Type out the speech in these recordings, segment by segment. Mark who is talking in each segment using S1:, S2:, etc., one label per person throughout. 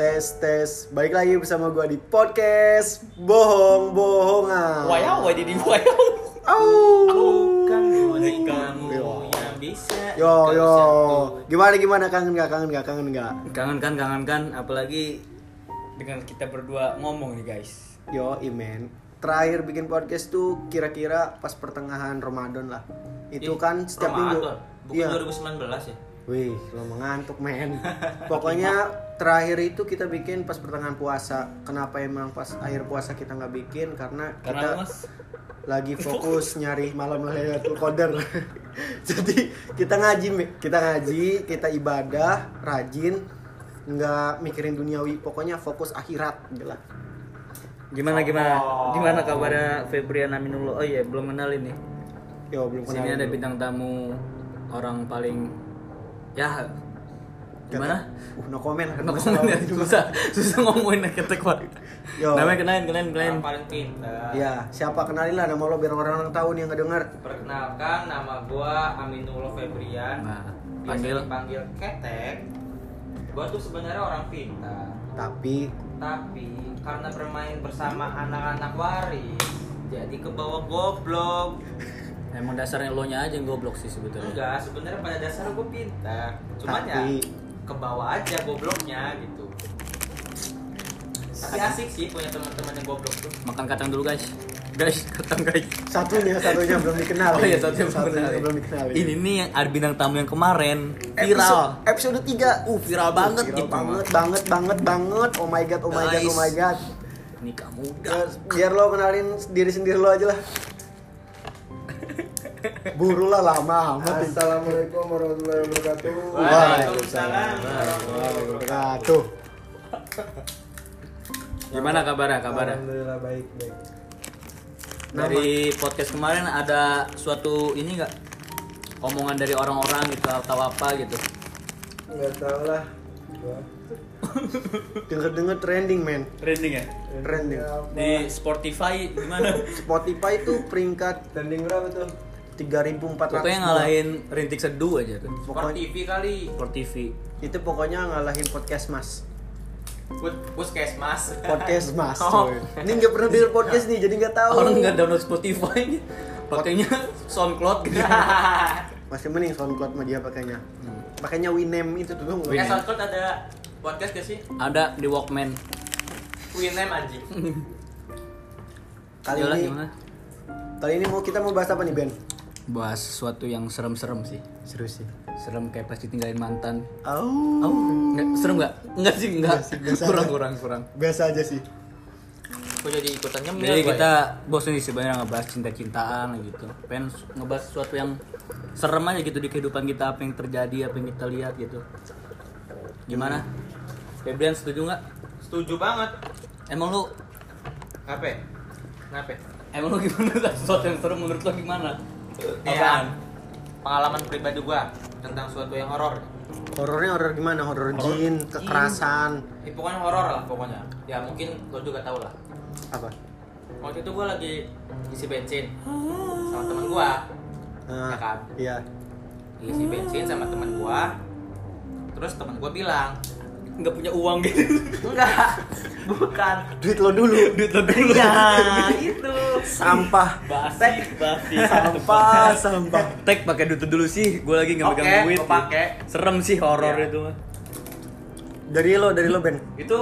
S1: tes tes. Baik lagi bersama gua di podcast bohong bohongan.
S2: Wayau, wadi di wayau.
S1: Au.
S2: Kan boneka kamu
S1: Yo.
S2: yang bisa.
S1: Yo yo. Gimana gimana kangen gak kangen gak kangen gak?
S2: Kangen kan, kangen kan, apalagi dengan kita berdua ngomong nih guys.
S1: Yo imen. Terakhir bikin podcast tuh kira-kira pas pertengahan Ramadan lah. Itu
S3: Ih,
S1: kan setiap minggu.
S3: Ramadan. Bukan
S1: Iya.
S3: 2019 ya?
S1: Wih, lo mengantuk men. Pokoknya terakhir itu kita bikin pas pertengahan puasa. Kenapa emang pas akhir puasa kita nggak bikin? Karena kita
S2: Karena mas,
S1: lagi fokus nyari malam Lailatul Qadar. Jadi kita ngaji, kita ngaji, kita ibadah, rajin, nggak mikirin duniawi. Pokoknya fokus akhirat, gitu lah.
S2: gimana gimana? Gimana kabarnya Febrian Aminullah? Oh iya, belum kenal ini.
S1: Yo belum
S2: Sini
S1: kenal
S2: ada
S1: dulu.
S2: bintang tamu orang paling ya gimana?
S1: Uh, no comment.
S2: No comment ya, susah susah ngomongin kata kuat.
S1: Yo.
S2: Namanya kenalin kenalin kenalin.
S3: Paling pintar.
S1: Ya, siapa kenalin lah nama lo biar orang-orang tahu nih yang nggak dengar.
S3: Perkenalkan nama gua Aminullah Febrian.
S2: Nah,
S3: Biasa
S2: panggil
S3: dipanggil Ketek. Gua tuh sebenarnya orang pintar,
S1: Tapi
S3: tapi karena bermain bersama anak-anak waris, jadi ke bawah goblok.
S2: emang dasarnya lo nya aja yang goblok sih sebetulnya.
S3: Enggak, sebenarnya pada dasarnya gua pintar. Cuman ya
S1: Tapi-
S3: ke bawah aja gobloknya gitu. Tapi asik sih punya teman-teman yang goblok tuh.
S2: Makan kacang dulu guys. Guys, kacang guys.
S1: satunya satunya belum dikenal.
S2: Oh iya, satunya belum kenal.
S1: belum dikenal.
S2: Ini nih yang ada bintang tamu yang kemarin
S1: Episode,
S2: viral.
S1: episode 3
S2: Uh, viral banget
S1: Viral
S2: gitu.
S1: banget, banget, banget, banget. Oh my god, oh my god, oh my god.
S2: Ini kamu
S1: Ya, biar lo kenalin diri sendiri lo aja lah. Buru lah lama amat.
S4: Assalamualaikum warahmatullahi wabarakatuh.
S3: Waalaikumsalam.
S1: warahmatullahi wabarakatuh.
S2: Gimana kabarnya? Kabarnya?
S4: Alhamdulillah baik baik.
S2: Dari podcast kemarin ada suatu ini enggak? Omongan dari orang-orang gitu atau apa gitu.
S4: Enggak tahu lah. Gua.
S1: Denger-denger trending, men.
S2: Trending ya?
S1: Trending.
S2: Di Spotify gimana?
S1: Spotify tuh peringkat
S4: trending berapa tuh?
S1: 3400.
S2: Pokoknya ngalahin Rintik Seduh aja tuh.
S3: Sport
S1: Pokoknya
S3: TV kali.
S2: Sport TV.
S1: itu pokoknya ngalahin podcast Mas.
S3: Puskesmas.
S1: Podcast Mas.
S3: Oh.
S1: coy. Ini nggak pernah denger podcast nih, jadi nggak tahu.
S2: Orang nggak download Spotify, pakainya SoundCloud gitu.
S1: Masih mending SoundCloud mah dia pakainya. Pakainya Winem itu tuh dong.
S3: Ya SoundCloud ada podcast gak sih?
S2: Ada di Walkman.
S3: Winem anjing.
S1: Kali
S2: Yolah,
S1: ini
S2: gimana?
S1: kali ini mau kita mau bahas apa nih, Ben?
S2: Bahas sesuatu yang serem-serem sih.
S1: Serius sih.
S2: Serem kayak pasti tinggalin mantan.
S1: Oh.
S2: Oh, nggak, serem nggak? Enggak sih, enggak.
S1: Biasa, biasa
S2: kurang,
S1: aja.
S2: kurang, kurang.
S1: Biasa aja sih.
S3: Kok jadi ikutan nyemil
S2: Jadi kita bosan sih sebenarnya ngebahas cinta-cintaan gitu. Pengen ngebahas sesuatu yang serem aja gitu di kehidupan kita, apa yang terjadi, apa yang kita lihat gitu. Gimana? Febrian setuju nggak?
S3: ya? Setuju banget.
S2: Emang lu,
S3: Apa? Kenapa?
S2: emang lu gimana? Sesuatu yang serem menurut lu gimana?
S3: Ya,
S2: Apaan?
S3: pengalaman pribadi gua tentang suatu yang horor.
S1: Horornya horor gimana? Horor jin, kekerasan,
S3: Ya, pokoknya horor lah pokoknya. Ya mungkin lo juga tahu lah.
S1: apa?
S3: Waktu itu gua lagi isi bensin sama temen gua.
S1: Nah,
S3: Ya kan?
S1: Iya.
S3: Isi bensin sama temen gua. Terus temen gua bilang,
S2: Nggak punya uang gitu.
S3: enggak, bukan.
S1: Duit lo dulu.
S2: Duit lo dulu.
S3: Ya, itu.
S1: Sampah.
S2: Basi, basi.
S1: Sampah, sampah.
S2: Tek pakai duit dulu sih. Gue lagi nggak
S3: Oke,
S2: megang duit.
S3: pakai.
S2: Serem sih horor
S3: Iya.
S2: itu mah.
S1: Dari lo, dari lo, Ben.
S3: Itu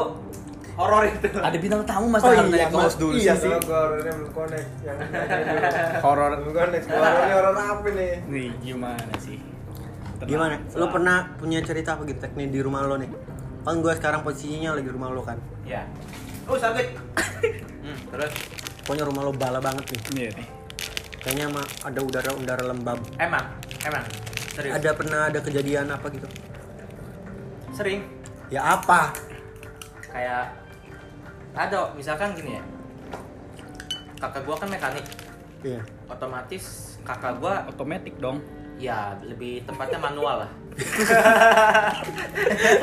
S3: horor itu.
S2: Ada bintang tamu mas
S1: Oh
S2: harus
S1: iya,
S2: host
S1: Mas.
S2: dulu
S1: Iya
S2: sih.
S4: Horornya belum connect. Yang
S2: Horor.
S4: belum connect. Horornya horor apa nih?
S2: Nih gimana sih? Tenang.
S1: Gimana? Lo pernah punya cerita apa gitu teknik di rumah lo nih? Kan gue sekarang posisinya lagi di rumah lo kan.
S3: Ya. Oh, sakit. hmm, terus
S1: Pokoknya rumah lo bala banget nih.
S2: Iya nih.
S1: Kayaknya mah ada udara-udara lembab.
S3: emang, emang. Serius.
S1: Ada pernah ada kejadian apa gitu?
S3: Sering
S1: Ya apa?
S3: kayak ada misalkan gini ya. Kakak gua kan mekanik.
S1: Iya.
S3: Otomatis kakak gua
S2: Otomatis dong.
S3: ya lebih tepatnya manual lah.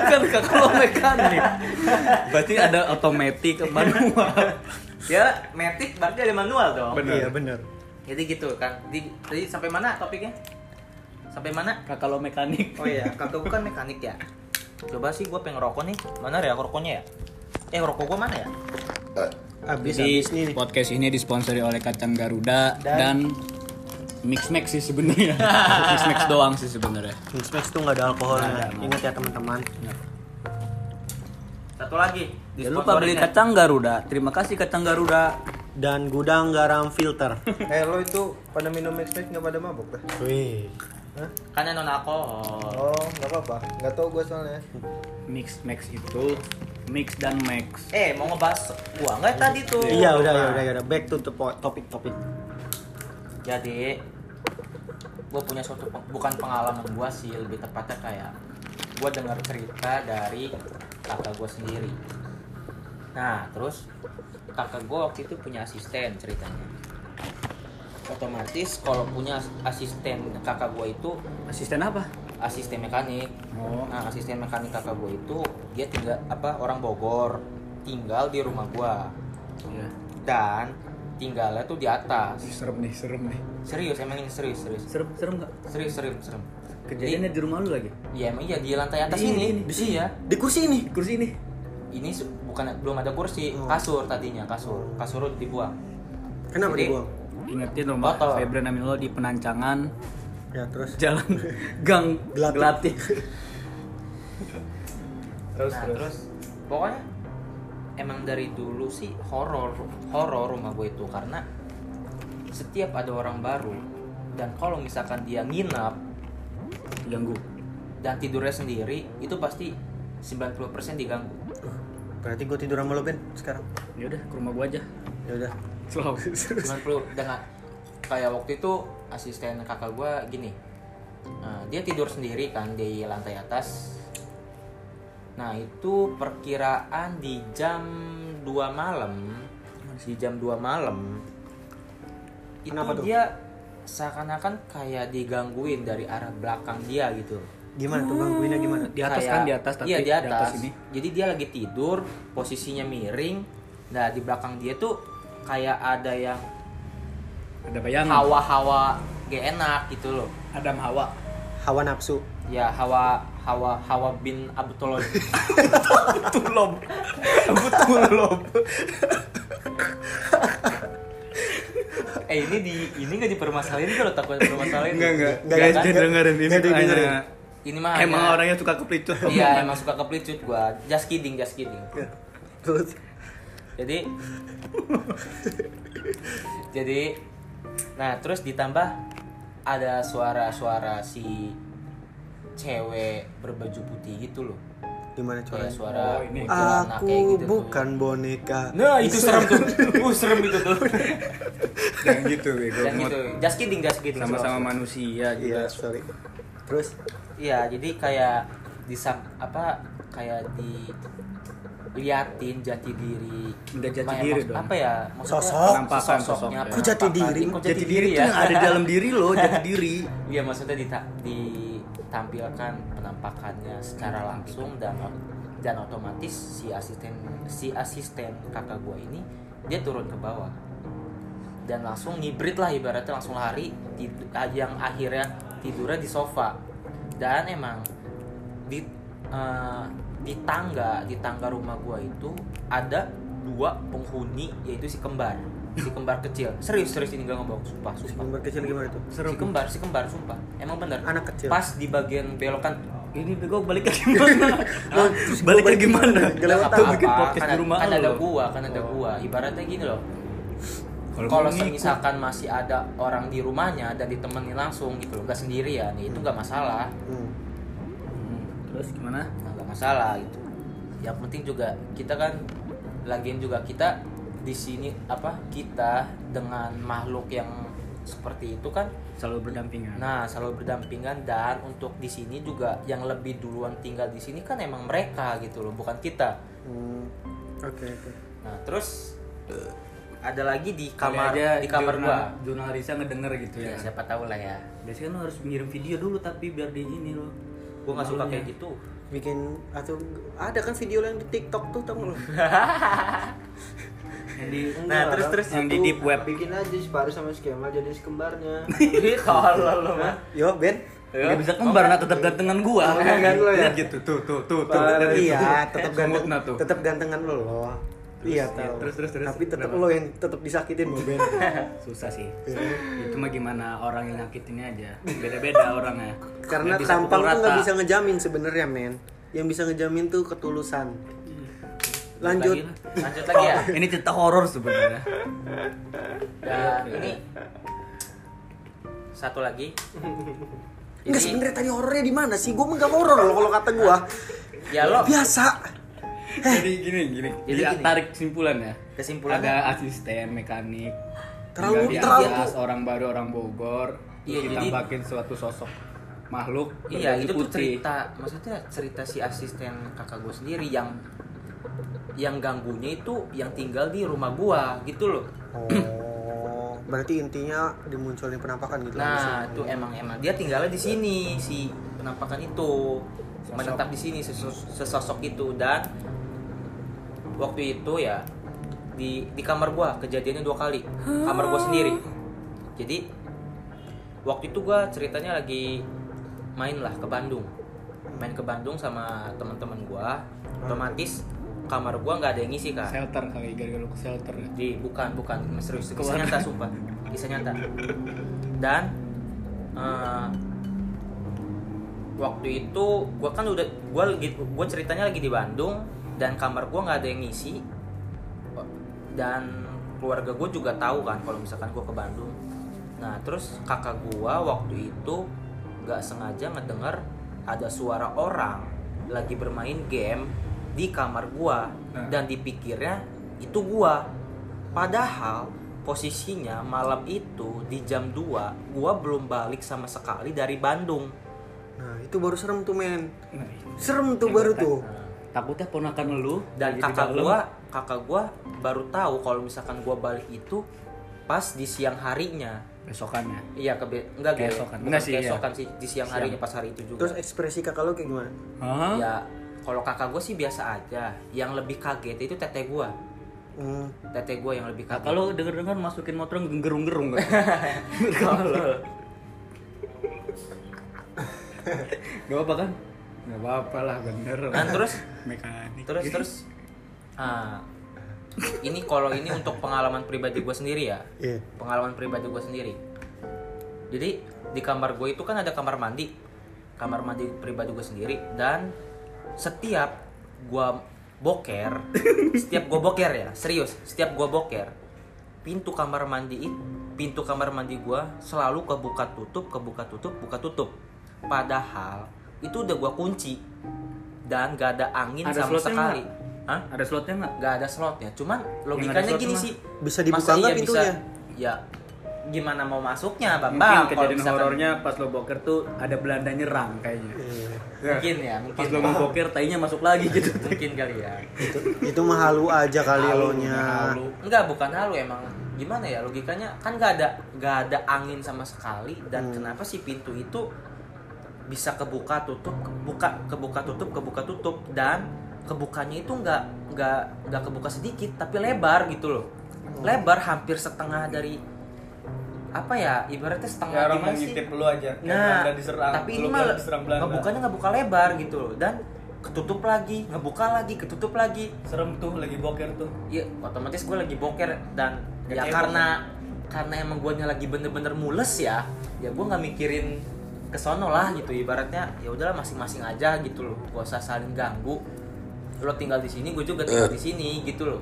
S2: Kan kalau mekanik. Berarti ada otomatis manual.
S3: Ya, metik berarti ada manual dong.
S2: Bener.
S1: Iya bener.
S3: Jadi gitu kan. Di, tadi sampai mana topiknya? Sampai mana?
S2: Kakak lo mekanik.
S3: Oh iya, kakak gua kan mekanik ya. Coba sih gue pengen rokok nih. Mana ya rokoknya ya? Eh rokok gue mana ya?
S1: Habis
S2: Jadi
S1: habis nih.
S2: podcast ini disponsori oleh kacang Garuda dan, Mix Max sih sebenarnya. Mix Max doang sih sebenarnya.
S1: Mix Max tuh nggak ada alkoholnya. Ingat ya teman-teman.
S3: Satu lagi.
S2: Jangan lupa beli kacang Garuda. Terima kasih kacang Garuda.
S1: Dan gudang garam filter.
S4: Eh lo itu pada minum mix mix nggak pada mabuk dah?
S1: Wih.
S4: Hah?
S3: Kan non alkohol.
S4: Oh nggak apa-apa. Nggak tahu gue soalnya.
S2: Mix Max itu mix dan max.
S3: Eh mau ngebahas gua nggak tadi tuh?
S1: Iya udah ya udah ya udah. Back to the po- topik topik.
S3: Jadi gue punya suatu peng- bukan pengalaman gua sih lebih tepatnya kayak gue dengar cerita dari kakak gue sendiri. Nah terus kakak gue waktu itu punya asisten ceritanya. Otomatis kalau punya asisten kakak gue itu
S2: Asisten apa?
S3: asisten mekanik.
S2: Oh.
S3: Nah asisten mekanik kakak gue itu dia tinggal apa orang Bogor tinggal di rumah gua
S2: Iya.
S3: dan tinggalnya tuh di atas.
S2: Serem nih, serem nih.
S3: Serius emang ini serius serius.
S2: Serem, serem nggak?
S3: Serius, serius, serem.
S2: Kejadiannya di rumah lu lagi?
S3: Jadi, ya emang iya di lantai atas
S2: Di-
S3: ini.
S2: ini,
S3: Di sini ya.
S1: Di kursi ini.
S2: Kursi ini.
S3: Ini bukan belum ada kursi,
S1: Oh.
S3: kasur tadinya, kasur. Kasur udah dibuang.
S1: Kenapa
S3: Jadi-
S1: dibuang?
S2: Ingetin rumah
S3: Kotor.
S2: Febran Aminullah di penancangan
S1: Ya terus.
S2: jalan gang.
S1: Gelatik.
S4: Terus
S3: nah,
S4: terus.
S3: terus pokoknya emang dari dulu sih horor, horor rumah gue itu karena setiap ada orang baru dan kalau misalkan dia nginap
S2: Ganggu.
S3: dan tidurnya sendiri itu pasti 90% diganggu.
S1: Berarti gue tidur sama lo Ben sekarang.
S2: Ya udah, ke rumah gua aja.
S1: Ya udah.
S2: Selalu.
S3: 90 dengan kayak waktu itu asisten kakak gua gini Nah, dia tidur sendiri kan di lantai atas nah itu perkiraan di jam 2 malam di jam 2 malam itu
S1: Kenapa tuh?
S3: dia seakan-akan kayak digangguin dari arah belakang dia gitu
S1: Gimana tuh gangguinnya gimana?
S2: Di atas
S3: Kayak-
S2: kan, di atas tapi
S3: iya di atas,
S2: ini.
S3: jadi dia lagi tidur posisinya miring nah di belakang dia tuh kayak ada yang
S2: Ada bayangan.
S3: hawa-hawa gak enak gitu loh
S2: Adam Hawa.
S1: Hawa nafsu.
S3: ya hawa hawa hawa bin abdullah
S2: Tulom. Tulom.
S3: eh ini di ini nggak dipermasalahin kalau takut dipermasalahin
S2: Enggak, enggak.
S1: Enggak,
S2: Guys,
S1: enggak,
S2: jangan dengerin ini.
S1: Didengerin.
S2: hanya-
S3: ini mah
S2: Emang
S3: hanya-
S2: orangnya suka keplicut.
S3: iya emang suka kepelicut gua just kidding just kidding
S1: Terus
S3: jadi jadi nah terus ditambah ada suara-suara si cewek berbaju putih gitu loh
S1: gimana suaranya?
S3: suara
S2: Oh, ini.
S1: Aku
S3: kayak gitu tuh.
S1: bukan boneka.
S3: nah itu serem tuh uh serem itu tuh
S2: Jangan gitu, bego.
S3: dan gitu just kidding just kidding
S2: Sama-sama manusia
S1: Iya,
S2: juga.
S1: sorry. Terus
S3: Iya, jadi kayak di apa kayak di liatin jati diri.
S2: Udah jati
S3: Kayak
S2: diri dong.
S3: Apa ya? Maksudnya
S1: Sosok.
S2: Penampakan,
S3: sosoknya,
S2: sosok.
S1: Kok jati diri?
S3: Kok
S2: Jati diri itu
S3: ya?
S2: yang ada di dalam diri lo, jati diri.
S3: Iya, maksudnya dita- ditampilkan penampakannya secara langsung dan dan otomatis si asisten si asisten kakak gua ini dia turun ke bawah. Dan langsung ngibrit lah ibaratnya langsung lari tid- yang akhirnya tidurnya di sofa. Dan emang di eh, di tangga di tangga rumah gua itu ada dua penghuni yaitu si kembar si kembar kecil. Serius serius ini gak ngomong. Sumpah sumpah.
S1: Gambar kecil gimana tuh?
S3: si kembar si kembar sumpah. Emang bener.
S1: Anak kecil.
S3: pas di bagian belokan
S2: Ini bego balik ke gimana? balik ke gimana?
S1: Gak
S3: apa
S2: bikin podcast
S3: kan,
S2: di rumah
S3: kan ada gua kan ada gua. Ibaratnya gini loh.
S2: Kalau
S3: misalkan masih ada orang di rumahnya dan ditemenin langsung gitu loh gak sendirian ya itu nggak masalah.
S1: Hmm.
S2: Hmm, Terus gimana?
S3: nah, nggak masalah gitu. Yang penting juga kita kan lagian juga kita di sini apa kita dengan makhluk yang seperti itu kan
S2: Selalu berdampingan.
S3: nah selalu berdampingan dan untuk di sini juga yang lebih duluan tinggal di sini kan emang mereka gitu loh bukan kita
S1: Hmm. Oke, oke.
S3: nah terus ada lagi di kamar
S2: aja
S3: di kamar
S2: jurnal,
S3: gua
S2: jurnal Risa ngedenger gitu ya.
S3: ya siapa tahu lah ya
S2: Biasanya lo harus ngirim video dulu tapi biar di ini lo.
S3: gua nggak suka kayak gitu
S1: Bikin atau ada kan video yang di TikTok tuh tau lo?
S3: Nah, terus- terus
S2: yang di deep web.
S4: Bikin aja si Paris sama si Kemal jadi kembarnya.
S3: Tolol lo mah
S1: Yo Ben,
S2: Gak bisa kembar nah tetap gantengan gua.
S1: Gantengan lo ya?
S2: Lihat gitu tuh tuh tuh tuh.
S1: Iya tetap ganteng tetap gantengan lo loh iya tahu
S2: terus, terus, terus.
S1: tapi tetap lo yang tetap disakitin lo Ben
S2: Susah sih. Itu mah gimana orang yang nyakitinnya aja. Beda-beda orangnya.
S1: karena tampang tuh nggak bisa ngejamin sebenarnya men yang bisa ngejamin tuh ketulusan lanjut
S2: Lagi
S3: lanjut lagi ya
S2: Ini cerita horor sebenarnya.
S3: dan ini satu lagi
S1: Enggak
S3: Ini-
S1: sebenarnya tadi horornya di mana sih? Gue nggak horor loh kalau kata gue.
S3: ya lo
S1: Biasa.
S2: Jadi gini gini.
S3: Jadi gini.
S2: tarik kesimpulan ya.
S3: Kesimpulannya?
S2: Ada asisten mekanik.
S1: Terlalu-
S2: tinggal di
S1: terlalu-
S2: atas, orang baru orang Bogor.
S3: Iya, jadi-
S2: ditambahin suatu sosok makhluk
S3: iya itu tuh
S2: putih.
S3: cerita maksudnya cerita si asisten kakak gue sendiri yang yang ganggunya itu yang tinggal di rumah gua gitu loh.
S1: Oh, berarti intinya dimunculin penampakan gitu.
S3: Nah, itu emang emang. Dia tinggalnya di sini si penampakan itu.
S2: Sosok.
S3: menetap di sini sesos- sesosok itu. Dan waktu itu ya di di kamar gua kejadiannya dua kali. Kamar gua sendiri. Jadi waktu itu gua ceritanya lagi main lah ke Bandung. Main ke Bandung sama teman-teman gua. Otomatis kamar gua nggak ada yang ngisi kan
S2: shelter kali gara-gara lu ke shelter. Ya.
S3: di bukan bukan. Serius kisah nyata sumpah. Kisah nyata. Dan eh, waktu itu gua kan udah gua lagi gua ceritanya lagi di Bandung dan kamar gua nggak ada yang ngisi. Dan keluarga gue juga tahu kan kalau misalkan gua ke Bandung. Nah terus kakak gua waktu itu nggak sengaja ngedenger ada suara orang lagi bermain game di kamar gua
S2: Nah.
S3: dan dipikirnya itu gua padahal posisinya malam itu di jam 2 gua belum balik sama sekali dari Bandung
S1: Nah, itu baru serem tuh, men.
S2: Nah,
S1: Serem tuh baru tuh.
S2: takutnya ponakan lu
S3: dan kakak
S2: dalam.
S3: gua kakak gua baru tahu kalau misalkan gua balik itu pas di siang harinya
S2: besokannya
S3: iya ke enggak.
S2: Keesokan.
S3: Bukan
S2: Enggak sih, iya.
S3: keesokan sih di siang
S2: Siang.
S3: harinya pas hari itu juga
S1: Terus ekspresi kakak lo kayak gimana?
S2: Hah?
S3: ya kalau kakak gue sih biasa aja. Yang lebih kaget itu teteh gua.
S1: Hmm.
S3: teteh gua yang lebih kaget.
S2: Kakak lu denger-denger masukin motor gerung-gerung kan?
S3: Tolol.
S2: Gak apa kan? Gak apa-apa lah bener
S3: Nah, terus?
S2: Mekanik.
S3: Terus terus? Ah, ini kalau ini untuk pengalaman pribadi gue sendiri ya?
S1: Iya.
S3: pengalaman pribadi gue sendiri. Jadi di kamar gue itu kan ada kamar mandi. Kamar mandi pribadi gue sendiri. Dan setiap gue boker setiap gue boker ya serius setiap gue boker pintu kamar mandi pintu kamar mandi gue selalu kebuka tutup kebuka tutup buka tutup padahal itu udah gue kunci dan gak ada angin
S2: Ada
S3: sama sekali
S2: nggak?
S3: Hah?
S2: Ada slotnya nggak?
S3: nggak ada slotnya cuman logikanya gini
S2: mah.
S3: sih
S1: Bisa dibuka
S3: Masa
S1: nggak
S3: iya bisa-
S1: pintunya?
S3: ya gimana mau masuknya
S2: Mungkin
S3: bambang kalau
S2: kejadian
S3: misalkan
S2: horornya pas lo boker tuh ada Belanda nyerang kayaknya.
S3: Mungkin ya mungkin.
S2: Pas lo mau boker tainya masuk lagi gitu.
S3: Mungkin kali ya.
S1: Itu, itu mah halu aja kali
S2: Halu,
S1: lo nya.
S2: halu.
S3: enggak bukan halu emang gimana ya logikanya? Kan nggak ada nggak ada angin sama sekali dan kenapa sih pintu itu bisa kebuka tutup kebuka kebuka tutup kebuka tutup dan kebukanya itu nggak nggak nggak kebuka sedikit tapi lebar gitu loh. Lebar hampir setengah dari apa ya ibaratnya setengah gimana sih?
S2: lu aja
S3: Nah, tapi ini mah ngebukanya ngebuka lebar gitu loh dan ketutup lagi, ngebuka lagi, ketutup lagi.
S2: serem tuh lagi boker tuh
S3: Ya otomatis gue lagi boker dan
S2: Gak
S3: ya karena karena emang guanya lagi bener-bener mules ya, ya gue nggak mikirin ke sono lah gitu ibaratnya ya udahlah masing-masing aja gitu loh, gak usah saling ganggu. Lo tinggal di sini, gue juga tinggal di sini gitu loh.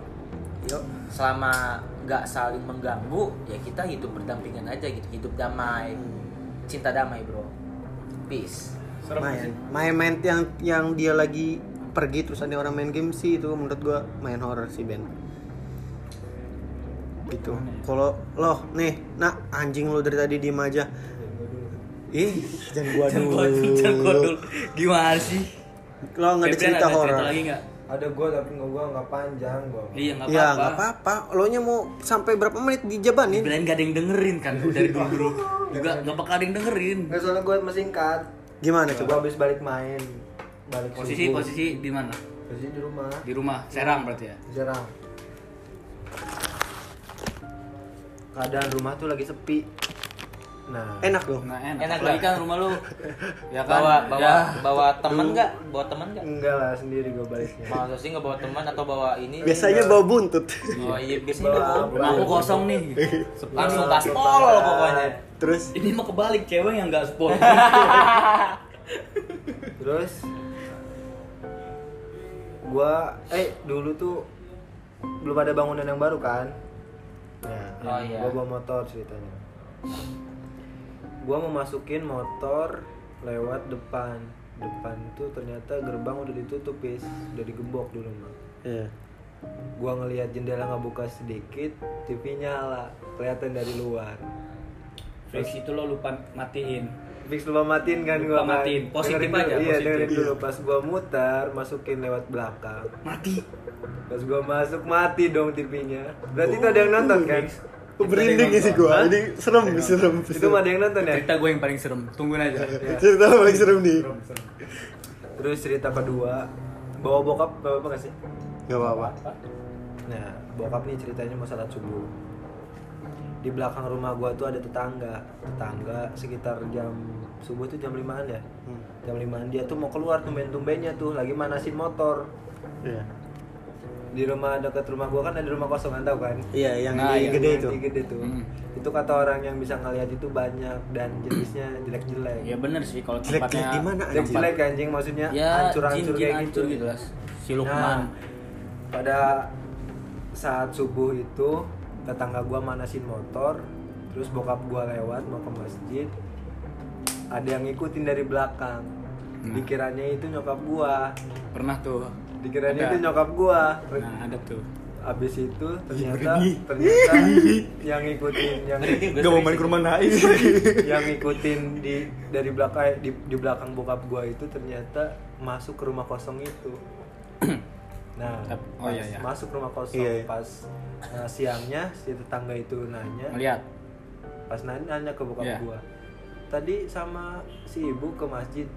S3: Yuk, selama nggak saling mengganggu ya kita hidup berdampingan aja gitu, hidup damai, cinta damai bro, peace.
S1: main
S2: sih.
S1: main main yang yang dia lagi pergi terus ada orang main game sih itu menurut gua main horror sih Ben. Gitu. Kalau lo nih nak anjing lo dari tadi diem aja. Ih jangan gua dulu
S2: gua dulu, jangan gua dulu. gimana sih?
S1: Lo nggak ada cerita horror.
S2: lagi nggak
S4: Ada gua tapi nggak gua nggak panjang gua.
S2: iya nggak
S1: ya
S2: apa-apa
S1: nggak apa-apa lo nya mau sampai berapa menit dijabanin
S2: Bilang gak ada yang dengerin kan dari dulu dulu juga nggak bakal ada yang dengerin
S4: Nggak soalnya gua masih singkat.
S1: gimana
S4: Coba
S1: coba
S4: habis balik main. Balik
S2: posisi
S4: subuh.
S2: posisi di mana
S4: Posisi di rumah.
S2: di rumah Serang berarti ya
S4: Jarang. Keadaan rumah tuh lagi sepi. Nah,
S1: Enak dong.
S2: Nggak enak.
S3: Enak nggak?
S2: kan rumah lu. Ya kan.
S3: bawa bawa
S2: ya.
S3: bawa temen nggak bawa temen nggak
S4: enggak lah sendiri gue baliknya.
S3: Masa sih nggak bawa teman atau bawa ini
S1: Biasanya bawa buntut.
S3: oh iya biasanya
S4: Bawa
S3: bawa
S2: Rumah aku kosong nih.
S3: langsung gaspol pokoknya
S1: Terus
S2: Ini mah kebalik cewek yang nggak sport.
S4: Terus gua eh dulu tuh belum ada bangunan yang baru kan? Nah,
S3: Oh, iya.
S4: gua bawa motor ceritanya. Gua mau masukin motor lewat depan. Depan tuh ternyata gerbang udah ditutup, Pis. Udah digembok dulu mah.
S1: Iya.
S4: Gua ngelihat jendela nggak buka sedikit, TV nyala, kelihatan dari luar.
S2: Fix itu lo lupa matiin.
S4: Fix lupa matiin kan gua kan.
S2: matiin. Positif
S4: Dengerin dulu,
S2: aja,
S4: Iya,
S2: positif.
S4: dengerin dulu pas gua mutar, masukin lewat belakang.
S2: Mati.
S4: Pas gua masuk mati dong TV-nya. Berarti itu ada yang nonton kan?
S1: Berinding sih gua. Ini serem, serem.
S4: Itu mah ada yang nonton ya?
S2: Cerita gue yang paling serem. Tungguin aja.
S1: Cerita paling serem nih.
S4: Terus cerita kedua, bawa bokap bawa apa gak sih?
S1: Gak apa-apa.
S4: Nah, bokap nih ceritanya mau salat subuh. Di belakang rumah gua tuh ada tetangga. Tetangga sekitar jam subuh tuh jam 5-an ya.
S1: Hmm.
S4: Jam 5-an dia tuh mau keluar tumben-tumbennya tuh lagi manasin motor.
S1: Iya.
S4: Di rumah dekat rumah gua kan ada rumah kosongan tahu kan?
S1: Iya, yang
S2: Nah,
S1: di
S2: iya.
S1: gede
S4: Yang
S1: itu.
S4: gede tuh.
S2: Hmm.
S4: Itu kata orang yang bisa ngeliat itu banyak dan jenisnya jelek-jelek.
S2: Ya bener sih kalau
S1: Jelek-jelek
S2: tempatnya
S1: gimana,
S4: Jelek
S1: anjing?
S4: jelek anjing maksudnya
S2: Ya
S4: hancur-hancur
S2: jin-jin
S4: kayak
S2: hancur
S4: gitu.
S2: gitu lah. Si
S4: Nah,
S2: Lukman.
S4: pada saat subuh itu tetangga gua manasin motor, terus bokap gua lewat mau ke masjid. Ada yang ngikutin dari belakang.
S2: Nah.
S4: Dikiranya itu nyokap gua.
S2: Pernah tuh.
S4: Dikiranya
S2: Ada.
S4: itu nyokap gua.
S2: Nah, ada tuh.
S4: Abis itu ternyata
S1: merinding.
S4: ternyata yang ngikutin yang
S2: Gak mau main ke rumah Nais.
S4: yang ngikutin di dari belakang di, di belakang bokap gua itu ternyata masuk ke rumah kosong itu. Nah,
S2: Oh,
S4: pas
S2: iya, iya.
S4: masuk rumah kosong
S1: Iya, iya.
S4: pas uh, siangnya si tetangga itu nanya,
S2: Ngeliat.
S4: pas nanya, nanya ke bokap
S2: Iya.
S4: gua. Tadi sama si ibu ke masjid.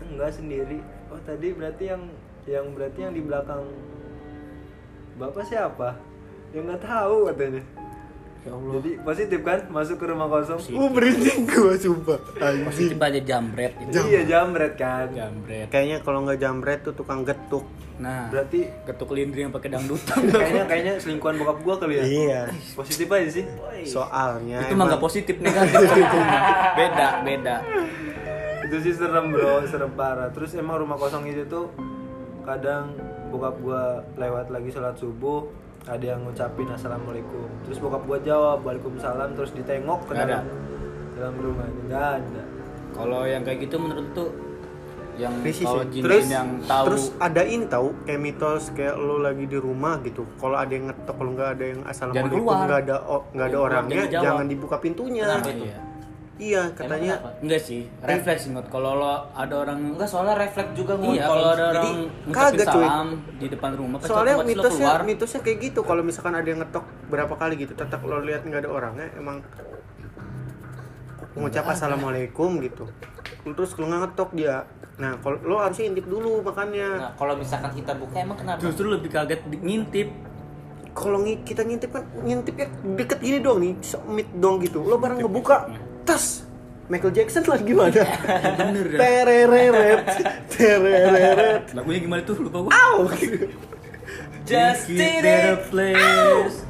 S4: Enggak sendiri. Oh, tadi berarti yang yang berarti yang di belakang Bapak siapa? Yang nggak tahu katanya.
S2: Ya Allah.
S4: Jadi positif kan masuk ke rumah kosong.
S2: Positif.
S1: Uh, berinding gua sumpah.
S2: Positif aja jambret gitu.
S4: Iya jambret kan.
S2: Jambret.
S1: Kayaknya kalau nggak jambret tuh tukang getuk.
S2: Nah,
S4: Berarti
S2: ketuk lindri yang pakai dangdutan.
S4: kayaknya kayaknya selingkuhan bokap gua kali ya.
S1: Iya.
S4: Positif aja sih.
S1: Soalnya
S2: itu mah nggak positif negatif itu mah. Beda, beda.
S4: Itu sih serem bro, serem parah. Terus emang rumah kosong itu tuh kadang bokap gua lewat lagi sholat subuh ada yang ngucapin assalamualaikum terus bokap gua jawab waalaikumsalam terus ditengok ke dalam dalam rumah nggak ada
S2: Kalau yang kayak gitu menurut tuh yang kalau jin
S1: Terus,
S2: yang tahu
S1: terus ada ini tahu kayak mitos kayak lo lagi di rumah gitu. Kalau ada yang ngetok, kalau nggak ada yang assalamualaikum, nggak ada oh, nggak ada orangnya,
S2: jangan
S1: dibuka pintunya.
S3: Kenapa itu?
S2: Iya.
S1: Iya, katanya.
S2: Enggak sih, refleks ingat kalau lo ada orang
S3: enggak soalnya refleks juga Ngun.
S2: Iya, kalau ada
S3: Jadi,
S2: orang ngucapin
S1: kagak, cuy.
S2: salam di depan rumah
S1: Soalnya
S2: lo
S1: mitosnya
S2: keluar.
S1: mitosnya kayak gitu. Kalau misalkan ada yang ngetok berapa kali gitu, tetap lo lihat nggak ada orangnya, emang mengucap assalamualaikum gitu. Terus kalau nggak ngetok dia, nah kalau lo harusnya intip dulu makanya.
S3: nah kalau misalkan kita buka emang kenapa
S2: Justru lebih kaget di- ngintip.
S1: kalau kita ngintip kan ngintipnya deket gini dong nih semit dong gitu lo barang ngebuka tas Michael Jackson lah gimana
S2: Bener dah.
S1: terereret terereret
S2: Lagunya gimana tuh? Lupa gua.
S1: Au!
S3: Just did it.
S2: place.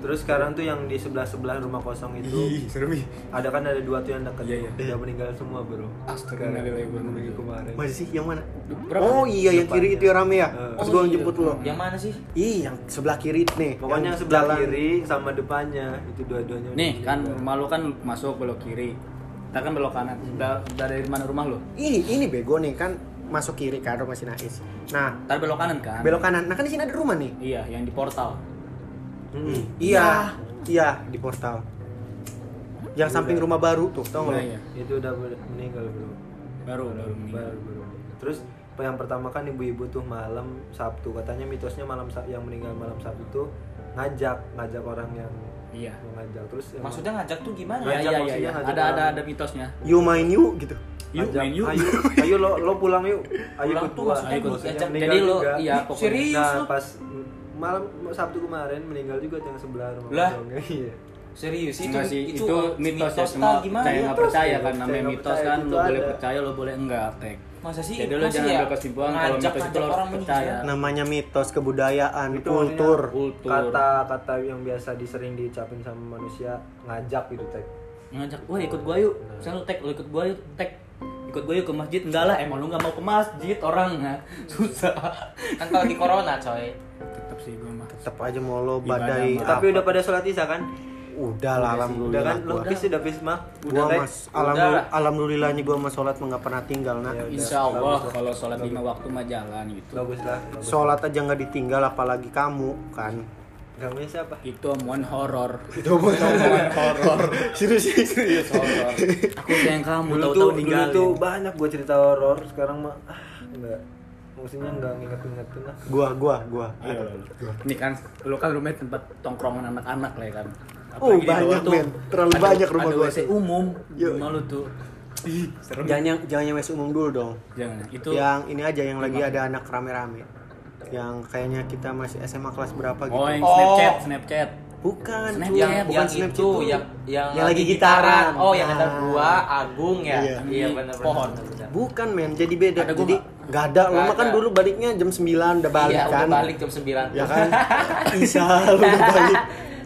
S4: Terus sekarang tuh yang di sebelah sebelah rumah kosong itu
S2: serem ih.
S4: ada kan ada dua tuh yang dekat
S2: Iya, iya.
S4: udah meninggal semua bro
S2: Astagfirullahaladzim.
S4: minggu kemarin
S1: Masih sih yang mana?
S2: Berapa?
S1: Oh iya yang kiri itu ya rame ya.
S4: Eh.
S1: Terus
S3: Oh,
S1: gua
S3: iya.
S1: jemput lo.
S3: yang mana sih
S1: Ih, yang sebelah kiri nih.
S4: pokoknya yang sebelah
S1: jalan-
S4: kiri sama depannya itu dua-duanya
S2: Nih kan rumah lu kan masuk belok kiri. Kita kan belok kanan. Sebelah sebelah dari mana rumah lu?
S1: Ini ini bego nih kan masuk kiri kan rumah si Nais. Nah,
S2: Ntar belok kanan kan?
S1: belok kanan. Nah kan di sini ada rumah nih.
S2: Iya, yang di portal.
S4: Hmm.
S1: Iya. Iya, di portal. Yang samping rumah baru tuh, tau nggak?
S2: Iya, iya.
S4: itu udah meninggal bro
S2: Baru baru meninggal.
S4: baru bro terus yang pertama kan ibu-ibu tuh malam Sabtu katanya mitosnya malam yang meninggal malam Sabtu tuh ngajak ngajak orang yang
S2: Iya.
S4: ngajak terus emang
S3: maksudnya ngajak tuh gimana
S2: Iya
S4: Ngajak
S2: iya iya. iya.
S4: ngajak
S2: Ada ada ada mitosnya.
S1: You main you gitu.
S2: Yuk,
S4: ngajak,
S2: main yuk.
S4: ayo ayo lo lo pulang yuk ayo
S3: Pulang
S4: ikut
S3: tuh
S4: gua
S3: maksudnya
S2: ikut. Jadi lo iya pokoknya.
S3: Serius
S4: nah pas malam Sabtu kemarin meninggal juga yang sebelah rumah
S3: Lah?
S4: iya
S3: Serius itu
S2: Enggak sih, itu, mitos, ya semua
S3: gimana?
S2: percaya nggak
S4: Mitos,
S2: percaya
S4: ya,
S2: kan namanya mitos kan
S4: itu
S2: lo boleh percaya lo boleh enggak tek
S3: Masa sih?
S2: jadi lo jangan
S3: ya
S2: kesimpulan kalau
S3: ngajak-
S2: mitos itu lo harus
S3: orang
S2: percaya
S1: namanya mitos kebudayaan
S4: Itu
S1: kultur
S4: Kata-kata yang biasa disering diucapin sama manusia ngajak gitu tek.
S2: ngajak wah ikut gua yuk saya lo tek lo ikut gua yuk tek ikut gua yuk ke masjid enggak lah emang lu nggak mau ke masjid orang nah. susah
S3: Kan kalau di corona coy.
S2: Tetap sih gua mah
S1: tetap aja mau lo badai.
S4: Tapi udah pada sholat isya kan?
S1: udah lah
S4: Udah
S1: alhamdulillah
S4: kan? Lo
S1: gua.
S4: pis udah pis mah?
S1: Gua
S4: Tek?
S1: mas alhamdulillah alhamdulillahnya gua sama sholat mah nggak pernah tinggal nah
S4: Ya udah,
S2: insya Allah kalau sholat lima waktu mah jalan gitu
S4: Bagus lah. bagus.
S1: sholat aja nggak ditinggal apalagi kamu kan
S4: Kamu siapa?
S2: itu omongan horor
S1: itu omongan horor serius
S2: serius horor aku sayang kamu
S4: Dulu
S2: tahu-tahu
S4: tuh, dulu
S2: ninggalin
S4: tuh banyak gue cerita horor. Sekarang mah ah, enggak. Maksudnya enggak nginget-ngingetin lah.
S1: gua gua gua
S2: Ayo, ini kan lu kan rumahnya tempat tongkrongan anak-anak lah ya kan
S1: Oh,
S2: Apalagi bawah
S1: banyak,
S2: tuh
S1: men. Terlalu
S2: ada-
S1: banyak rumah
S2: ada
S1: gua
S2: WC umum
S1: Yo.
S2: rumah lu tuh Ih, serem
S1: jangan yang jangan yang WC umum dulu dong
S2: jangan itu
S1: yang ini aja yang lagi ada anak rame-rame yang kayaknya kita masih SMA kelas berapa gitu
S2: oh yang
S3: Oh.
S2: snapchat snapchat
S1: bukan
S2: Snapchat.
S3: yang
S1: bukan
S3: yang
S1: Snapchat
S3: itu yang yang,
S1: Yang lagi gitaran.
S3: Oh, yang ada
S1: Nah.
S3: gua, Agung ya.
S1: Iya.
S3: Iya benar
S2: Pohon.
S1: bukan men jadi beda
S2: Ada gua
S1: jadi
S2: nggak?
S1: nggak ada
S3: Nggak
S1: mah kan dulu baliknya jam 9 udah balik
S3: iya,
S1: kan
S3: udah balik jam 9.
S1: ya kan Isya lu udah balik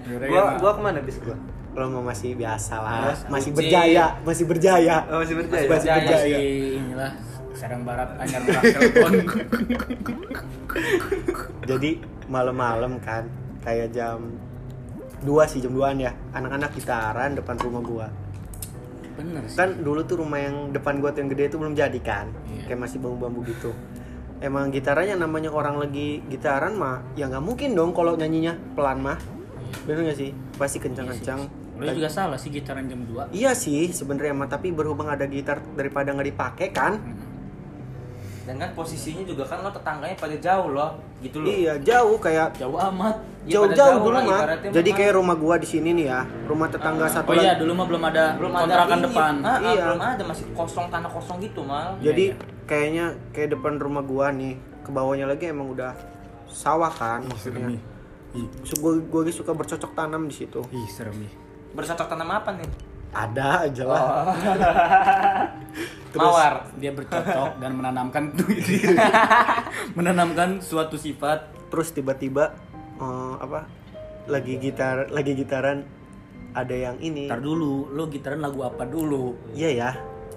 S4: Gua gua ke mana bis gua?
S1: lo mah masih biasa lah
S3: Mas,
S1: masih
S3: Uci.
S1: berjaya masih berjaya
S4: Oh, masih berjaya.
S1: masih
S3: Berjaya.
S1: berjaya
S2: masih inilah Serang Barat Anyar Merak Cirebon
S1: jadi malam-malam kan kayak jam 2 sih jam 2an ya anak-anak gitaran depan rumah gua
S2: bener sih.
S1: Kan dulu tuh rumah yang depan gua tuh yang gede itu belum jadi kan.
S2: Iya.
S1: kayak masih bambu-bambu gitu. Emang gitarannya namanya orang lagi gitaran mah ya nggak mungkin dong kalau nyanyinya pelan mah. Bener gak sih? Pasti kencang-kencang.
S2: Lu juga salah sih gitaran jam 2
S1: iya sih sebenarnya mah tapi berhubung ada gitar daripada nggak dipakai kan
S3: Dan kan posisinya juga kan lo tetangganya pada jauh loh, gitu loh.
S1: iya jauh kayak
S2: jauh amat
S3: Iya,
S1: jauh-jauh
S3: jauh
S1: dulu
S3: lah,
S1: mah jadi
S3: memang.
S1: kayak rumah gua di sini nih ya rumah tetangga satu
S2: oh iya dulu mah belum ada
S3: belum ada
S2: kontrakan
S3: ini.
S2: depan
S3: Ah, ah,
S1: Iya.
S3: belum ada masih kosong tanah kosong gitu mal.
S1: jadi
S2: Iya,
S1: kayaknya kayak depan rumah gua nih ke bawahnya lagi emang udah sawah kan maksudnya
S2: serem nih ih,
S1: So, gua, gua suka bercocok tanam di situ
S2: ih serem nih
S3: Bercocok tanam apa nih?
S1: Ada aja lah. Terus-
S3: Mawar.
S2: dia bercocok dan menanamkan menanamkan suatu sifat.
S1: Terus tiba-tiba eh, apa lagi gitar lagi gitaran ada yang ini.
S2: Ntar dulu lo gitaran lagu apa dulu?
S1: Iya ya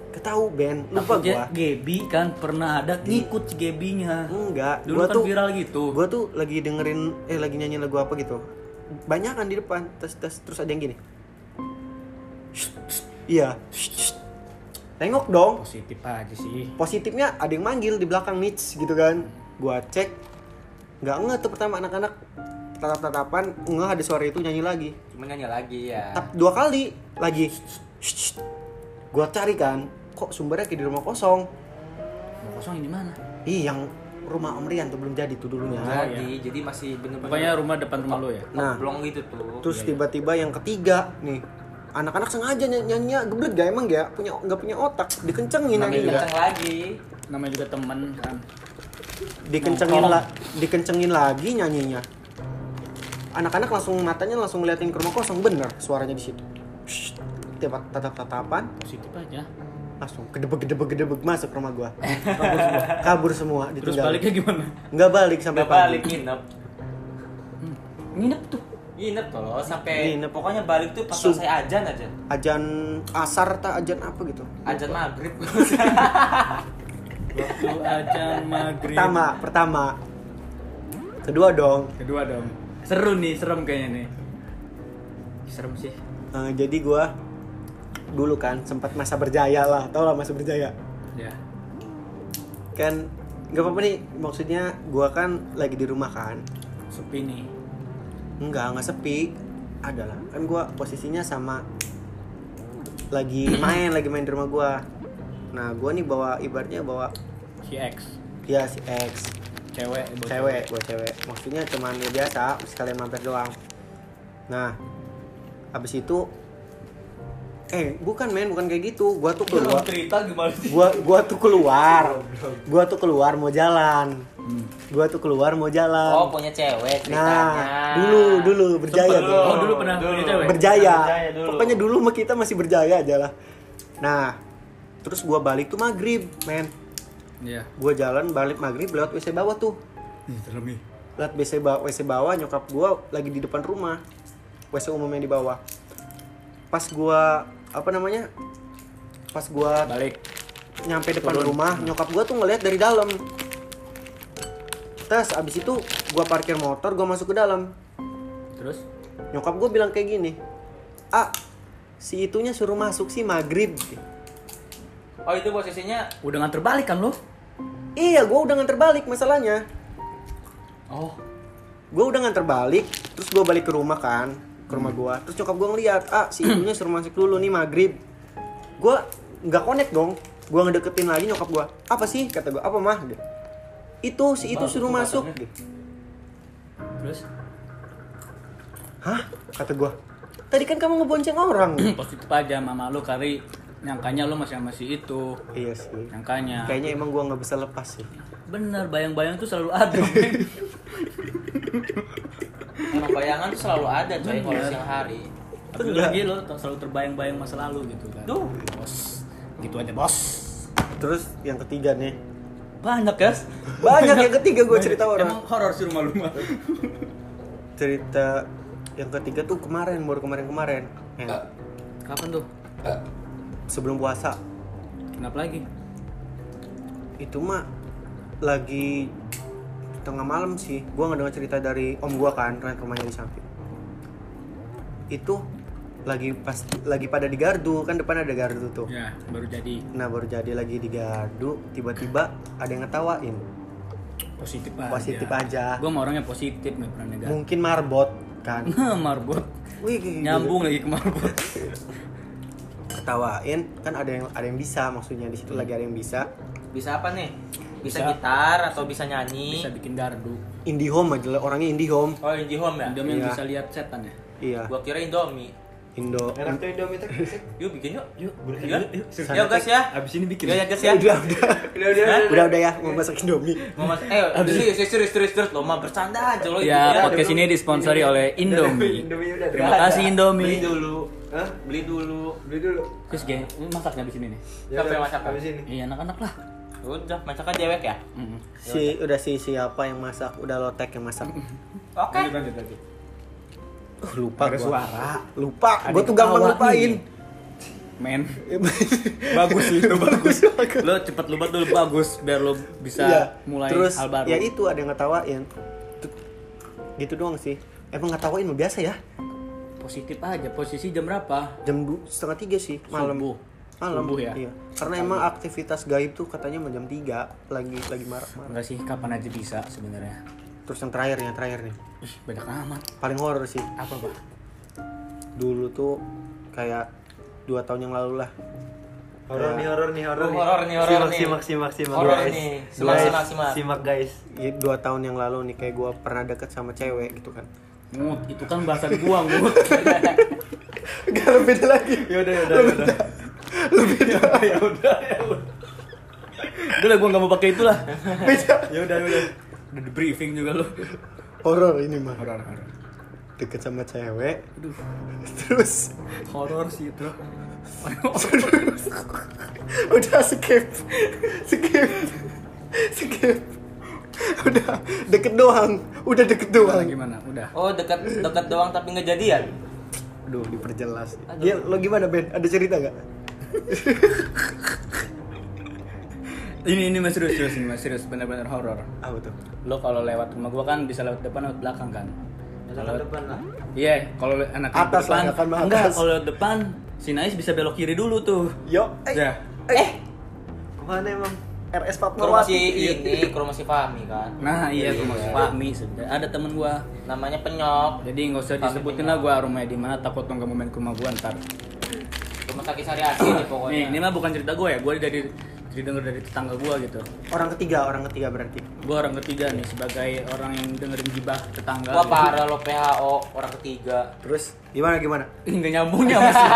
S1: ketahu band lupa gua.
S2: Gebi kan pernah ada ngikut si Gebinya
S1: enggak.
S2: Dulu
S1: gua
S2: kan
S1: tuh
S2: viral gitu.
S1: gua tuh lagi dengerin eh lagi nyanyi lagu apa gitu. Banyak kan di depan terus terus terus ada yang gini. Iya. Tengok dong.
S2: Positif aja sih.
S1: Positifnya ada yang manggil di belakang niche gitu kan. Gua cek. Nggak nge tuh pertama anak-anak. Tatap tatapan nggak ada suara itu nyanyi lagi.
S3: Cuma nyanyi lagi ya.
S1: Tap dua kali lagi. Gua cari kan kok sumbernya kayak di rumah kosong?
S2: Mau kosong ini mana?
S1: Ih yang rumah Om Rian tuh belum jadi tuh dulunya.
S3: Jadi, jadi. masih bener-bener
S2: pokoknya rumah depan rumah lo ya?
S1: nah.
S3: oblong gitu tuh.
S1: terus tiba-tiba yang ketiga nih anak-anak sengaja ny- nyanyinya geblek gak emang gak punya nggak punya otak dikencengin
S2: Namanya juga-
S3: kenceng lagi.
S2: namanya juga temen kan.
S1: Dikencengin lah dikencengin lagi nyanyinya. Anak-anak langsung matanya langsung ngeliatin ke rumah kosong bener suaranya di situ. Tiba tatap tatapan
S2: positif aja.
S1: Langsung gedebek gedebek gedebek masuk rumah gua. Kabur semua kabur semua
S2: terus
S1: ditinggal
S2: baliknya gimana?
S1: Nggak balik sampai
S3: Gak
S1: pagi.
S3: balik nginep.
S2: nginep tuh
S3: Nginep loh sampai
S1: Nginep.
S3: pokoknya balik tuh pas
S1: Sub-
S3: selesai ajan aja.
S1: ajan asar tak ajan apa gitu?
S3: Ajan maghrib.
S2: waktu ajan maghrib.
S1: Pertama pertama. Kedua dong.
S2: Kedua dong. Seru nih serem kayaknya nih. Serem sih.
S1: Eh, jadi gua dulu kan sempat masa berjaya lah. Tau lah masa berjaya?
S2: Ya.
S1: Kan nggak apa-apa nih. Maksudnya gua kan lagi di rumah kan.
S2: Sepi nih
S1: Enggak, nggak sepi. Ada lah. Kan gua posisinya sama lagi main, lagi main di rumah gua. Nah, gua nih bawa ibaratnya bawa
S2: si X
S1: ya si X,
S2: cewek buat
S1: cewek, bawa cewek. Maksudnya cuman ya biasa, sekalian mampir doang. Nah, habis itu eh bukan men bukan kayak gitu gua tuh
S2: Lu
S1: keluar
S2: cerita gimana sih?
S1: gua gua tuh keluar gua tuh keluar mau jalan
S2: Hmm.
S1: gua tuh keluar mau jalan
S3: Oh punya cewek ceritanya.
S1: nah dulu dulu berjaya dong
S2: Oh, dulu pernah punya cewek?
S1: berjaya.
S3: Berjaya dulu.
S1: Pokoknya dulu mah kita masih berjaya aja lah. Nah, terus gua balik tuh maghrib, men.
S2: Iya.
S1: Gua jalan balik maghrib lewat WC bawah tuh.
S2: Ih, serem nih.
S1: Lewat WC bawah, WC bawah nyokap gua lagi di depan rumah. WC umum yang di bawah. Pas gua apa namanya? Pas gua
S2: Balik.
S1: nyampe depan rumah, nyokap gua tuh ngeliat dari dalam. Terus abis itu gua parkir motor, gua masuk ke dalam.
S2: Terus?
S1: Nyokap gua bilang kayak gini, ah si itunya suruh masuk sih maghrib.
S3: Oh itu posisinya
S2: Udah nganter balik kan lo?
S1: Iya, gua udah nganter balik masalahnya.
S2: Oh.
S1: Gue udah nganter balik, terus gua balik ke rumah kan, ke rumah gua. Terus nyokap gua ngeliat, ah si itunya suruh masuk dulu nih maghrib. Gua nggak connect dong. Gua ngedeketin lagi nyokap gua. Apa sih kata gua? Apa mah? Itu si itu suruh masuk.
S2: Terus?
S1: Hah? Kata gua. Tadi kan kamu ngebonceng orang.
S2: Positif aja mama lu kali nyangkanya lu masih sama si itu.
S1: iya sih.
S2: Nyangkanya.
S1: Kayaknya emang gua nggak bisa lepas sih.
S2: Bener, bayang-bayang tuh selalu ada.
S3: emang bayangan tuh selalu ada coy kalau siang hari.
S2: Tapi lu lagi lo selalu terbayang-bayang masa lalu gitu kan.
S3: Duh.
S2: Bos. Gitu aja, bos.
S1: Terus yang ketiga nih.
S2: Banyak ya?
S1: Banyak yang ketiga gua cerita orang.
S2: Emang horor sih rumah lu mah.
S1: cerita yang ketiga tuh kemarin baru kemarin-kemarin Men,
S2: Kapan tuh?
S1: sebelum puasa
S2: Kenapa lagi?
S1: itu mah lagi tengah malam sih gua ngedengar cerita dari om gua kan kan rumahnya di samping itu lagi pas lagi pada di gardu kan depan ada gardu tuh
S2: Ya, baru jadi
S1: nah baru jadi lagi di gardu tiba-tiba ada yang ngetawain
S2: positif aja.
S1: Positif aja.
S2: Gue mau orangnya positif nggak pernah negatif.
S1: mungkin marbot kan
S2: Marbot.
S1: wih gitu.
S2: Nyambung lagi ke marbot.
S1: ketawain kan ada yang ada yang bisa maksudnya di situ lagi ada yang bisa
S3: Bisa apa nih? Bisa,
S2: Bisa.
S3: gitar atau bisa nyanyi?
S2: Bisa bikin gardu.
S1: IndiHome aja orangnya IndiHome
S3: Oh IndiHome ya?
S2: Indomie yang
S1: Iya.
S2: bisa lihat setan ya.
S1: iya
S3: Gua kira Indomie.
S1: Indo
S4: Enak tuh Indomie tuh.
S3: Yuk bikin yuk.
S2: Yuk,
S3: Yuk, gas ya.
S2: Abis ini bikin.
S3: Yuk ya gas ya.
S1: udah udah
S4: Udah udah.
S1: Udah udah ya mau masak Indomie
S3: Mau mas, eh serius serius serius serius lo mah bercanda aja lo
S2: Ya,
S3: itu
S2: podcast ini disponsori oleh Indomie.
S4: Indomie udah.
S2: Terima kasih. Indomie.
S3: Beli dulu.
S4: Hah?
S3: Beli dulu.
S4: Beli dulu.
S2: Terus geng, lu masaknya di sini nih.
S3: Siapa yang masak?
S4: Habis ini.
S2: Iya, anak-anak lah.
S3: Udah, masakan dewek ya?
S2: Mm.
S1: si udah si siapa yang masak udah lotek yang masak
S3: Oke.
S2: Lanjut, lanjut, lanjut.
S1: Uh, lupa
S2: Ada
S1: gua.
S2: suara.
S1: lupa gue tuh gampang lupain
S2: nih. Men, bagus itu bagus. lo cepet lupa dulu bagus biar lo bisa
S1: Iya.
S2: mulai
S1: terus
S2: hal baru.
S1: ya itu ada yang ngetawain gitu doang sih emang ngetawain mah biasa ya
S2: Positif aja. Posisi jam berapa?
S1: jam du- setengah tiga sih malam
S2: Subuh.
S1: malam
S2: Subuh ya?
S1: iya. karena emang aktivitas gaib tuh katanya jam 3 lagi lagi marah-marah
S2: Enggak sih, kapan aja bisa sebenarnya.
S1: Terus yang terakhir yang terakhir nih
S2: Ih, banyak amat.
S1: paling horor sih
S2: Apa, Pak?
S1: dulu tuh kayak dua tahun yang lalu lah
S4: Horor nih, horor nih, horor nih.
S3: horor nih, horor
S4: simak,
S3: nih.
S4: Simak, simak, simak,
S3: Horor
S4: guys.
S3: nih. Simak, simak, simak.
S4: Simak, guys.
S1: Iya, dua tahun yang lalu nih kayak gue pernah deket sama cewek gitu kan
S2: Mut, itu kan bahasa gua, Mut.
S1: gak lebih lagi
S2: ya udah, ya udah, ya udah. Lebih ya udah, ya udah, ya udah. Udah lah, gua nggak mau pakai itu lah.
S1: beda
S2: Ya udah, ya udah. Di briefing juga lo.
S1: horor ini mah
S2: Horor, horor.
S1: deket sama cewek
S2: Aduh,
S1: terus
S2: horor sih itu.
S1: udah skip skip skip udah deket doang udah deket
S2: Gimana,
S1: doang
S2: gimana? Udah.
S3: Oh dekat dekat doang tapi nggak jadian.
S1: aduh diperjelas dia lo gimana Ben ada cerita gak
S2: Ini ini mas serius, serius ini mas serius benar-benar horor.
S1: apa tuh
S2: Lo kalau lewat rumah gua kan bisa lewat depan lewat belakang kan.
S4: Jalan depan lah.
S2: Iya, kalau le- anak
S1: Atas
S2: depan,
S1: lah, kan mah
S2: enggak,
S1: atas.
S2: kalau lewat depan si Nais bisa belok kiri dulu tuh.
S1: yo eh,
S2: Ya.
S3: Eh,
S4: Ke mana emang?
S1: RS
S3: ke si
S1: Fatmawati
S3: ini, ke rumah si Fahmi kan.
S2: Nah, iya
S3: Iya.
S2: rumah si Pak Mi sebenarnya. Ada temen gua.
S3: Namanya Penyok.
S2: Jadi nggak usah
S3: Pak Mi
S2: disebutin
S3: Penyok.
S2: lah gua rumahnya di mana takut nggak mau main ke rumah gua ntar.
S3: Rumah sakit Sari pokoknya.
S2: Nih, ini mah bukan cerita gua ya. Gua dari didengar dari tetangga gua gitu
S1: Orang ketiga, orang ketiga berarti.
S2: gua orang ketiga nih sebagai orang yang dengerin gibah tetangga
S3: Wah
S2: gitu.
S3: parah lo PHO orang ketiga.
S1: Terus gimana gimana?
S2: Nggak nyambungnya masih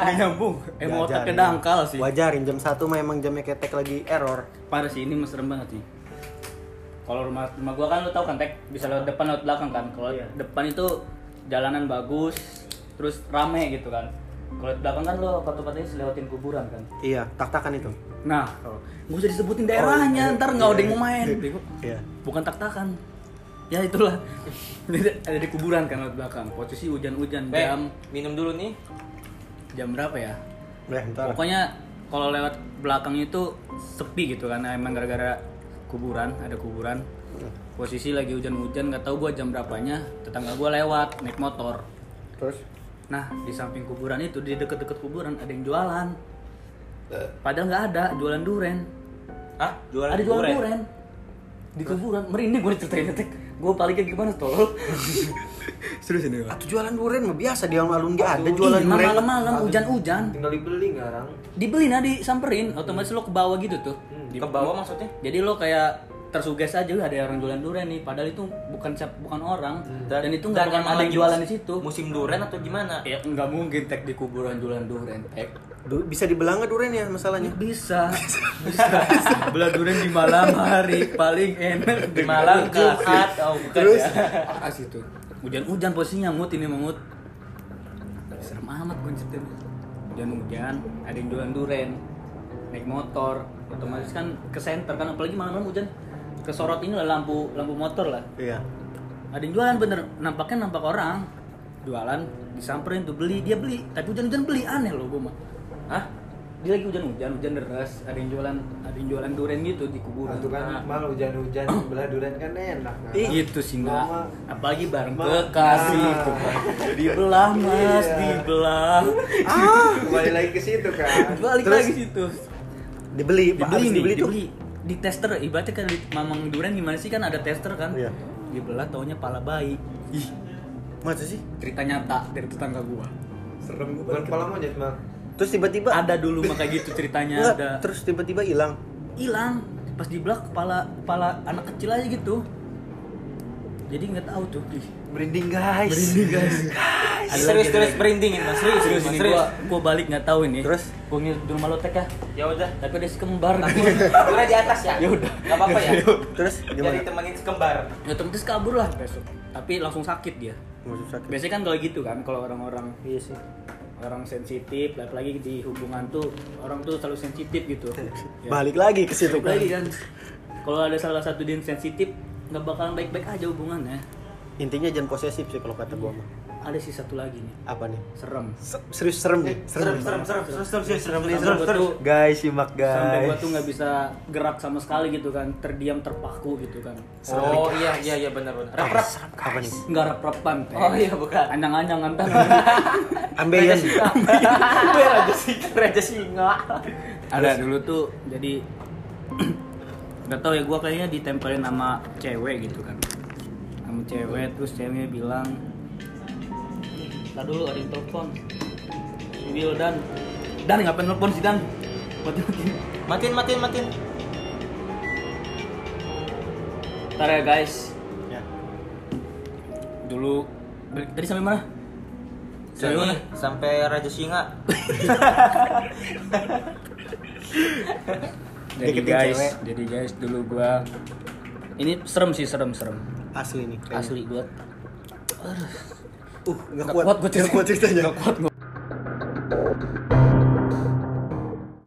S2: nggak nyambung emang otaknya
S1: ya.
S2: dangkal sih
S1: Wajarin jam 1 mah emang jamnya ketek lagi error.
S2: parah sih ini mas serem banget sih kalau rumah rumah gua kan lo tau kan tek bisa lewat depan lewat belakang kan kalau depan itu jalanan bagus terus rame gitu kan kalau lewat belakang kan lo patu-patunya lewatin kuburan kan
S1: Iya, tak-takan itu.
S2: nah
S1: Oh.
S2: nggak usah disebutin daerahnya ntar nggak ada yang mau main Bego.
S1: Iya.
S2: bukan tak-takan ya itulah ada di kuburan kan lewat belakang posisi hujan-hujan
S3: Be,
S2: jam
S3: minum dulu nih.
S2: jam berapa ya
S1: Udah, ntar.
S2: Pokoknya kalau lewat belakang itu sepi gitu karena emang gara-gara kuburan, ada kuburan. Posisi lagi hujan-hujan, nggak tahu gua jam berapanya, tetangga gua lewat naik motor.
S1: Terus
S2: Nah, di samping kuburan itu di deket-deket kuburan ada yang jualan. Padahal nggak ada jualan duren.
S3: Hah? Jualan
S2: ada jualan duren. Di kuburan, merinding gue ceritain tek. Gue paliknya gimana tolol. Serius ini, Pak.
S1: Atuh jualan duren mah biasa di alun-alun nggak ada jualan duren.
S2: malam-malam hujan-hujan.
S4: tinggal dibeli ngarang
S2: Dibeli nah disamperin, otomatis lo ke bawah gitu tuh. Di-
S3: Ke bawah maksudnya?
S2: Jadi lo kayak tersuges aja "Wih, ada orang jualan durian nih, padahal itu bukan siap- bukan orang dan, itu nggak
S3: dan
S2: bukan
S3: emang
S2: ada yang jualan di situ.
S3: Musim durian atau gimana?
S2: Ya nggak mungkin tek di kuburan jualan durian tek.
S1: Du- bisa dibelah nggak duren ya masalahnya?
S2: Bisa, bisa. Belah durian di malam hari paling enak
S3: Di malam Jumat, oh bukan
S1: Terus?
S3: ya.
S2: Pas itu. Hujan-hujan posisinya mut ini mamut. Serem amat gue ceritain. Hujan-hujan, ada yang jualan duren. Naik motor, otomatis kan ke center kan apalagi malam-malam hujan kesorot ini lah lampu lampu motor lah.
S1: Iya.
S2: Ada yang jualan bener, nampaknya nampak orang jualan disamperin tuh beli dia beli tapi hujan-hujan beli aneh loh gue mah
S3: Hah?
S2: dia lagi hujan-hujan hujan deras ada yang jualan ada yang jualan duren gitu di kuburan
S4: itu kan mal hujan-hujan belah durian kan enak kan?
S1: Ih.
S2: gitu sih nggak
S4: Mama.
S2: apalagi bareng
S4: Ma-
S2: kekasih
S4: Nah.
S2: tuh kan dibelah mas
S4: Iya.
S2: dibelah
S4: kembali lagi ke situ kan
S2: balik
S1: Terus?
S2: lagi situ
S1: Dibeli,
S2: dibeli nih
S1: dibeli tuh.
S2: dibeli di tester ibaratnya kan di mamang duren gimana sih? Kan ada tester kan?
S1: Iya.
S2: dibelah taunya pala bayi. Ih
S1: Masa sih?
S2: cerita nyata dari tetangga gua. Serem gua
S4: bukan kepala monyet mal
S1: Terus tiba-tiba
S2: ada dulu mah kayak gitu ceritanya
S1: Enggak,
S2: ada.
S1: terus tiba-tiba hilang.
S2: hilang. Pas dibelah kepala kepala anak kecil aja gitu. Jadi nggak tahu tuh ih
S1: Merinding, guys.
S2: merinding guys Ada
S3: Serius terus
S2: lagi.
S3: merindingin mas serius
S2: serius
S3: Mas, serius.
S2: gua gua balik nggak tahu ini
S1: Terus?
S2: gua ngeliat di rumah lo tek ya
S3: Ya udah.
S2: tapi ada si kembar
S3: Durian di atas ya.
S2: Ya udah.
S3: Gak apa-apa ya.
S1: Terus
S3: Jadi
S1: gimana?
S3: temenin kembar.
S2: ya otomatis kabur lah besok tapi langsung sakit dia
S1: Maksud sakit.
S2: biasanya kan kalau gitu kan kalau orang-orang
S1: Iya sih.
S2: orang sensitif apalagi di hubungan tuh orang tuh selalu sensitif gitu Ya.
S1: Balik lagi ke situ
S2: Balik lagi kan kalau ada salah satu dia yang sensitif nggak bakalan baik-baik aja hubungannya
S1: Intinya jangan posesif sih kalau kata gua mah.
S2: ada sih satu lagi nih
S1: Apa nih?
S2: serem
S1: Se- Serius serem nih.
S3: Serem serem serem serem serem serem serem serem serem.
S1: Guys, simak
S2: sampai gua
S1: guys.
S2: tuh nggak bisa gerak sama sekali gitu kan terdiam terpaku gitu kan
S3: Oh iya iya iya benar benar. Rap rap.
S1: Apa nih?
S2: nggak rap-rapan teh.
S3: Oh iya bukan.
S2: anyang-anyang antar
S1: Ambeien.
S3: Raja singa. Raja singa.
S2: ada dulu tuh jadi nggak tahu ya gua kayaknya ditempelin sama cewek gitu kan sama cewek terus ceweknya bilang Ntar dulu ada yang telepon Wil dan Dan ngapain telepon sih Dan Mati mati
S3: Matiin matiin matiin.
S2: Ntar ya guys
S1: Ya.
S2: Dulu Tadi sampai mana? Sampai mana?
S3: sampai Raja Singa.
S2: Jadi guys
S1: cewek.
S2: Jadi guys dulu gua Ini serem sih serem serem
S1: Asli nih. kayaknya.
S2: Asli gua
S1: Uh,
S2: nggak
S1: kuat.
S2: kuat gua
S1: Nggak kuat ceritanya.
S2: Nggak kuat gua